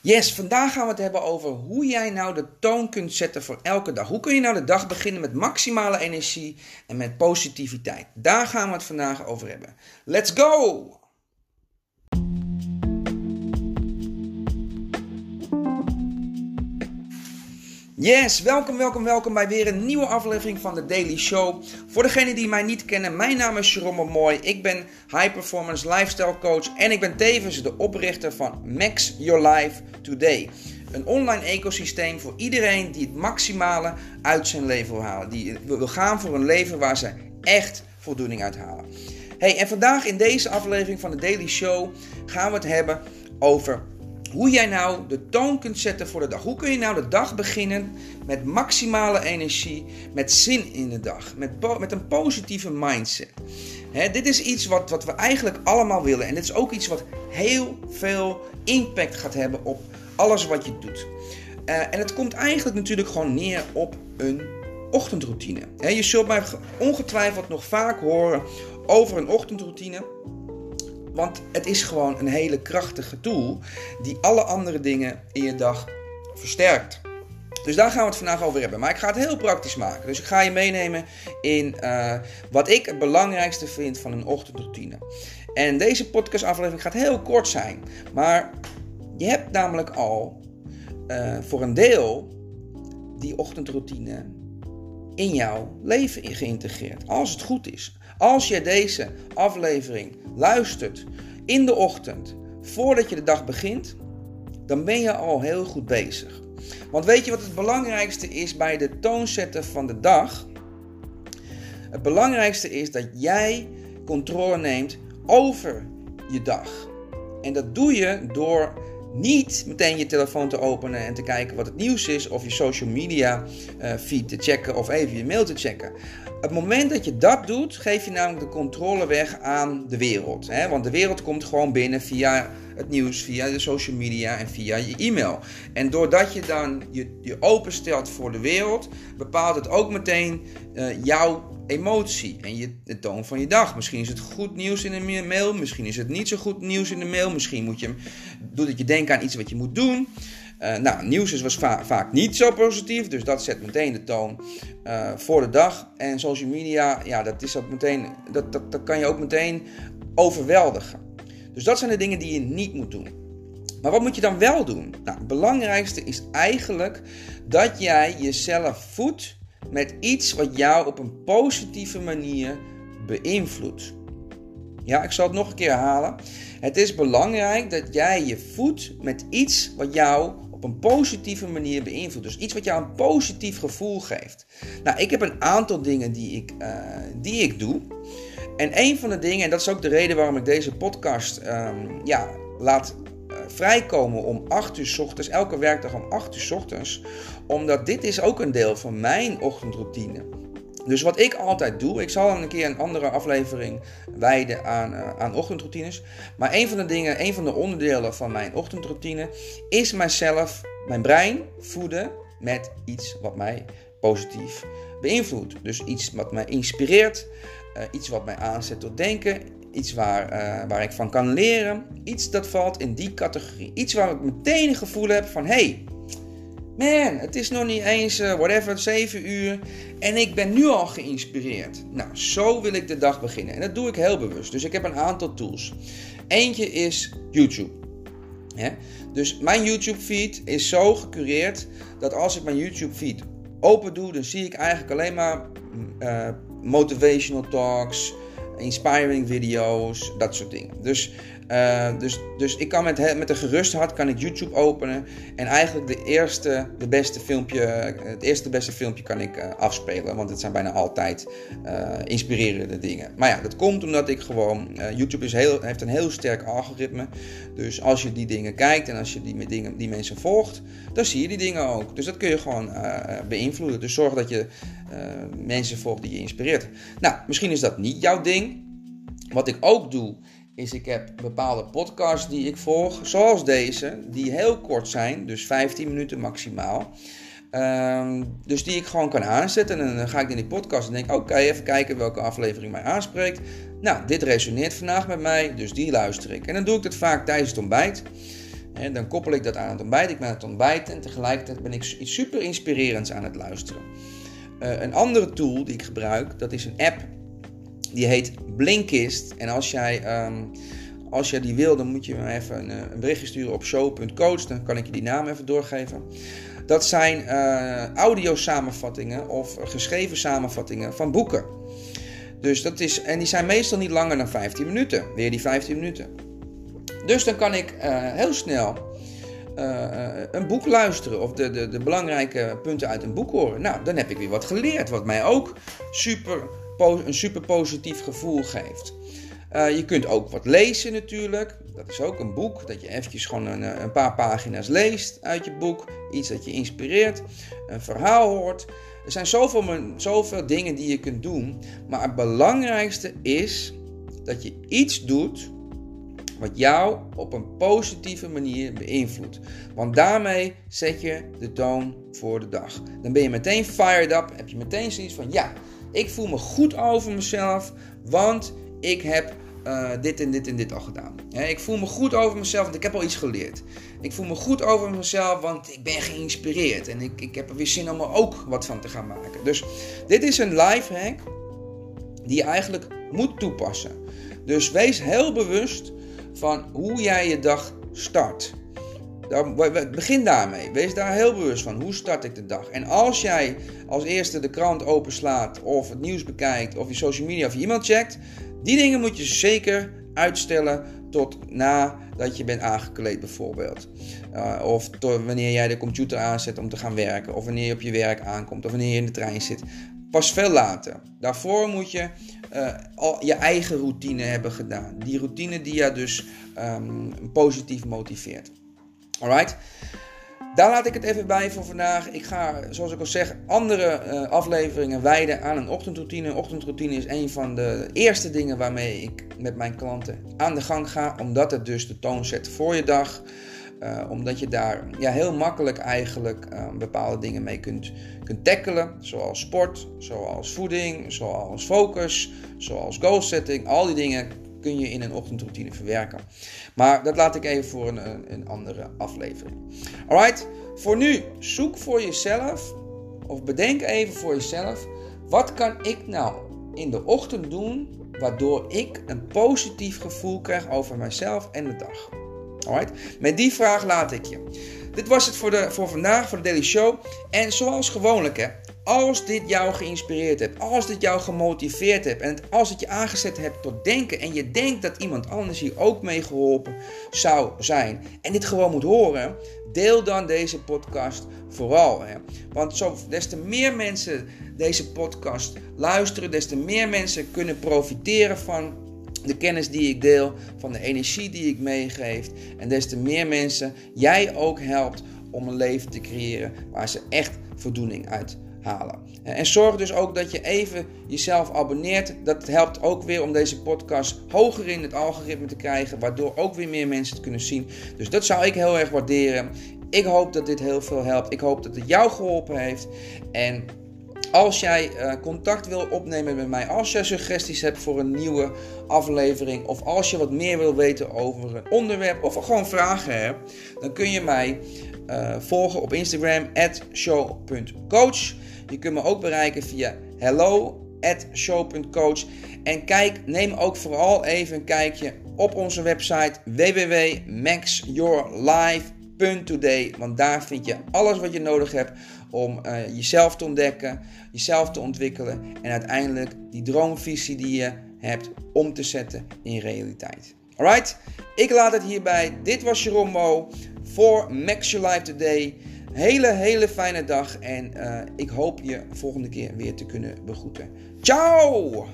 Yes, vandaag gaan we het hebben over hoe jij nou de toon kunt zetten voor elke dag. Hoe kun je nou de dag beginnen met maximale energie en met positiviteit? Daar gaan we het vandaag over hebben. Let's go! Yes, welkom, welkom, welkom bij weer een nieuwe aflevering van de Daily Show. Voor degenen die mij niet kennen, mijn naam is Jerome Mooi. Ik ben High Performance Lifestyle Coach en ik ben tevens de oprichter van Max Your Life Today. Een online ecosysteem voor iedereen die het maximale uit zijn leven wil halen. Die wil gaan voor een leven waar ze echt voldoening uit halen. Hey, en vandaag in deze aflevering van de Daily Show gaan we het hebben over hoe jij nou de toon kunt zetten voor de dag. Hoe kun je nou de dag beginnen met maximale energie, met zin in de dag, met, met een positieve mindset. dit is iets wat, wat we eigenlijk allemaal willen en dit is ook iets wat heel veel impact gaat hebben op alles wat je doet. Uh, en het komt eigenlijk natuurlijk gewoon neer op een ochtendroutine. je zult mij ongetwijfeld nog vaak horen over een ochtendroutine. Want het is gewoon een hele krachtige tool die alle andere dingen in je dag versterkt. Dus daar gaan we het vandaag over hebben. Maar ik ga het heel praktisch maken. Dus ik ga je meenemen in uh, wat ik het belangrijkste vind van een ochtendroutine. En deze podcastaflevering gaat heel kort zijn. Maar je hebt namelijk al uh, voor een deel die ochtendroutine in jouw leven geïntegreerd. Als het goed is. Als je deze aflevering luistert in de ochtend, voordat je de dag begint, dan ben je al heel goed bezig. Want weet je wat het belangrijkste is bij de toonzetten van de dag? Het belangrijkste is dat jij controle neemt over je dag. En dat doe je door niet meteen je telefoon te openen en te kijken wat het nieuws is, of je social media uh, feed te checken of even je mail te checken. Het moment dat je dat doet, geef je namelijk de controle weg aan de wereld. Hè? Want de wereld komt gewoon binnen via het nieuws, via de social media en via je e-mail. En doordat je dan je, je openstelt voor de wereld, bepaalt het ook meteen uh, jouw emotie en je, de toon van je dag. Misschien is het goed nieuws in een mail, misschien is het niet zo goed nieuws in de mail. Misschien moet je, doet het je denken aan iets wat je moet doen. Uh, nou, nieuws is was vaak niet zo positief, dus dat zet meteen de toon uh, voor de dag. En social media, ja, dat, is dat, meteen, dat, dat, dat kan je ook meteen overweldigen. Dus dat zijn de dingen die je niet moet doen. Maar wat moet je dan wel doen? Nou, het belangrijkste is eigenlijk dat jij jezelf voedt met iets wat jou op een positieve manier beïnvloedt. Ja, ik zal het nog een keer herhalen. Het is belangrijk dat jij je voedt met iets wat jou op een positieve manier beïnvloedt. Dus iets wat jou een positief gevoel geeft. Nou, ik heb een aantal dingen die ik, uh, die ik doe. En een van de dingen, en dat is ook de reden waarom ik deze podcast um, ja, laat vrijkomen om 8 uur s ochtends, elke werkdag om 8 uur s ochtends, omdat dit is ook een deel van mijn ochtendroutine. Dus wat ik altijd doe, ik zal een keer een andere aflevering wijden aan, uh, aan ochtendroutines. Maar een van de dingen, een van de onderdelen van mijn ochtendroutine is mijzelf, mijn brein voeden met iets wat mij positief beïnvloedt. Dus iets wat mij inspireert, uh, iets wat mij aanzet tot denken, iets waar, uh, waar ik van kan leren, iets dat valt in die categorie. Iets waar ik meteen een gevoel heb van hey, Man, het is nog niet eens, uh, whatever, 7 uur. En ik ben nu al geïnspireerd. Nou, zo wil ik de dag beginnen. En dat doe ik heel bewust. Dus ik heb een aantal tools. Eentje is YouTube. Dus mijn YouTube feed is zo gecureerd dat als ik mijn YouTube feed open doe, dan zie ik eigenlijk alleen maar uh, motivational talks, inspiring video's, dat soort dingen. Dus uh, dus, dus ik kan met, met een gerust hart kan ik YouTube openen en eigenlijk de eerste, de beste filmpje, het eerste beste filmpje kan ik uh, afspelen, want het zijn bijna altijd uh, inspirerende dingen. Maar ja, dat komt omdat ik gewoon, YouTube is heel, heeft een heel sterk algoritme, dus als je die dingen kijkt en als je die, dingen, die mensen volgt, dan zie je die dingen ook. Dus dat kun je gewoon beïnvloeden. Dus zorg dat je mensen volgt die je inspireert. Nou, misschien is dat niet jouw ding. Wat ik ook doe, is ik heb bepaalde podcasts die ik volg, zoals deze, die heel kort zijn, dus 15 minuten maximaal. Um, dus die ik gewoon kan aanzetten. En dan ga ik in die podcast en denk: oké, even kijken welke aflevering mij aanspreekt. Nou, dit resoneert vandaag met mij, dus die luister ik. En dan doe ik dat vaak tijdens het ontbijt. En dan koppel ik dat aan het ontbijt. Ik ben aan het ontbijten en tegelijkertijd ben ik iets super inspirerends aan het luisteren. Uh, een andere tool die ik gebruik, dat is een app. Die heet Blinkist. En als jij, um, als jij die wil, dan moet je me even een, een berichtje sturen op show.coach. Dan kan ik je die naam even doorgeven. Dat zijn uh, audio-samenvattingen of geschreven samenvattingen van boeken. Dus dat is, en die zijn meestal niet langer dan 15 minuten. Weer die 15 minuten. Dus dan kan ik uh, heel snel een boek luisteren of de, de, de belangrijke punten uit een boek horen. Nou, dan heb ik weer wat geleerd, wat mij ook super, een super positief gevoel geeft. Uh, je kunt ook wat lezen natuurlijk. Dat is ook een boek, dat je eventjes gewoon een, een, paar pagina's leest uit je boek. Iets dat je inspireert, een verhaal hoort. Er zijn zoveel, zoveel dingen die je kunt doen. Maar het belangrijkste is dat je iets doet wat jou op een positieve manier beïnvloedt. Want daarmee zet je de toon voor de dag. Dan ben je meteen fired up, heb je meteen zoiets van ja, ik voel me goed over mezelf, want ik heb uh, dit en dit en dit al gedaan. ik voel me goed over mezelf, want ik heb al iets geleerd. Ik voel me goed over mezelf, want ik ben geïnspireerd. En ik, ik heb er weer zin om er ook wat van te gaan maken. Dus dit is een life hack die je eigenlijk moet toepassen. Dus wees heel bewust van hoe jij je dag start. Begin daarmee. Wees daar heel bewust van. Hoe start ik de dag? En als jij als eerste de krant openslaat, of het nieuws bekijkt, of je social media of je e-mail checkt, die dingen moet je zeker uitstellen tot nadat je bent aangekleed bijvoorbeeld. Uh, of wanneer jij de computer aanzet om te gaan werken. Of wanneer je op je werk aankomt. Of wanneer je in de trein zit. Pas veel later. Daarvoor moet je uh, al je eigen routine hebben gedaan. Die routine die je dus um, positief motiveert. Alright? Daar laat ik het even bij voor vandaag. Ik ga, zoals ik al zeg, andere uh, afleveringen wijden aan een ochtendroutine. Een ochtendroutine is een van de eerste dingen waarmee ik met mijn klanten aan de gang ga. Omdat het dus de toon zet voor je dag. Uh, omdat je daar ja, heel makkelijk eigenlijk uh, bepaalde dingen mee kunt, kunt tackelen. Zoals sport, zoals voeding, zoals focus, zoals goal setting. Al die dingen kun je in een ochtendroutine verwerken. Maar dat laat ik even voor een, een andere aflevering. Alright, voor nu zoek voor jezelf, of bedenk even voor jezelf, wat kan ik nou in de ochtend doen waardoor ik een positief gevoel krijg over mijzelf en de dag. Alright? Met die vraag laat ik je. Dit was het voor, de, voor vandaag, voor de Daily Show. En zoals gewoonlijk, hè, als dit jou geïnspireerd hebt, als dit jou gemotiveerd hebt en als het je aangezet hebt tot denken en je denkt dat iemand anders hier ook mee geholpen zou zijn en dit gewoon moet horen, deel dan deze podcast vooral. Hè. Want des te meer mensen deze podcast luisteren, des te meer mensen kunnen profiteren van de kennis die ik deel, van de energie die ik meegeef. En des te meer mensen jij ook helpt om een leven te creëren waar ze echt voldoening uit En zorg dus ook dat je even jezelf abonneert. Dat helpt ook weer om deze podcast hoger in het algoritme te krijgen, waardoor ook weer meer mensen het kunnen zien. Dus dat zou ik heel erg waarderen. Ik hoop dat dit heel veel helpt. Ik hoop dat het jou geholpen heeft. En als jij uh, contact wil opnemen met mij, als jij suggesties hebt voor een nieuwe aflevering, of als je wat meer wil weten over een onderwerp, of gewoon vragen hebt, dan kun je mij uh, volgen op Instagram, show.coach. Je kunt me ook bereiken via hello@show.coach. En kijk, neem ook vooral even een kijkje op onze website www.maxyourlife.today. Want daar vind je alles wat je nodig hebt om uh, jezelf te ontdekken, jezelf te ontwikkelen en uiteindelijk die droomvisie die je hebt om te zetten in realiteit. Alright, ik laat het hierbij. Dit was Jeroen voor Max Your Life Today. Hele, hele fijne dag en uh, ik hoop je volgende keer weer te kunnen begroeten. Ciao!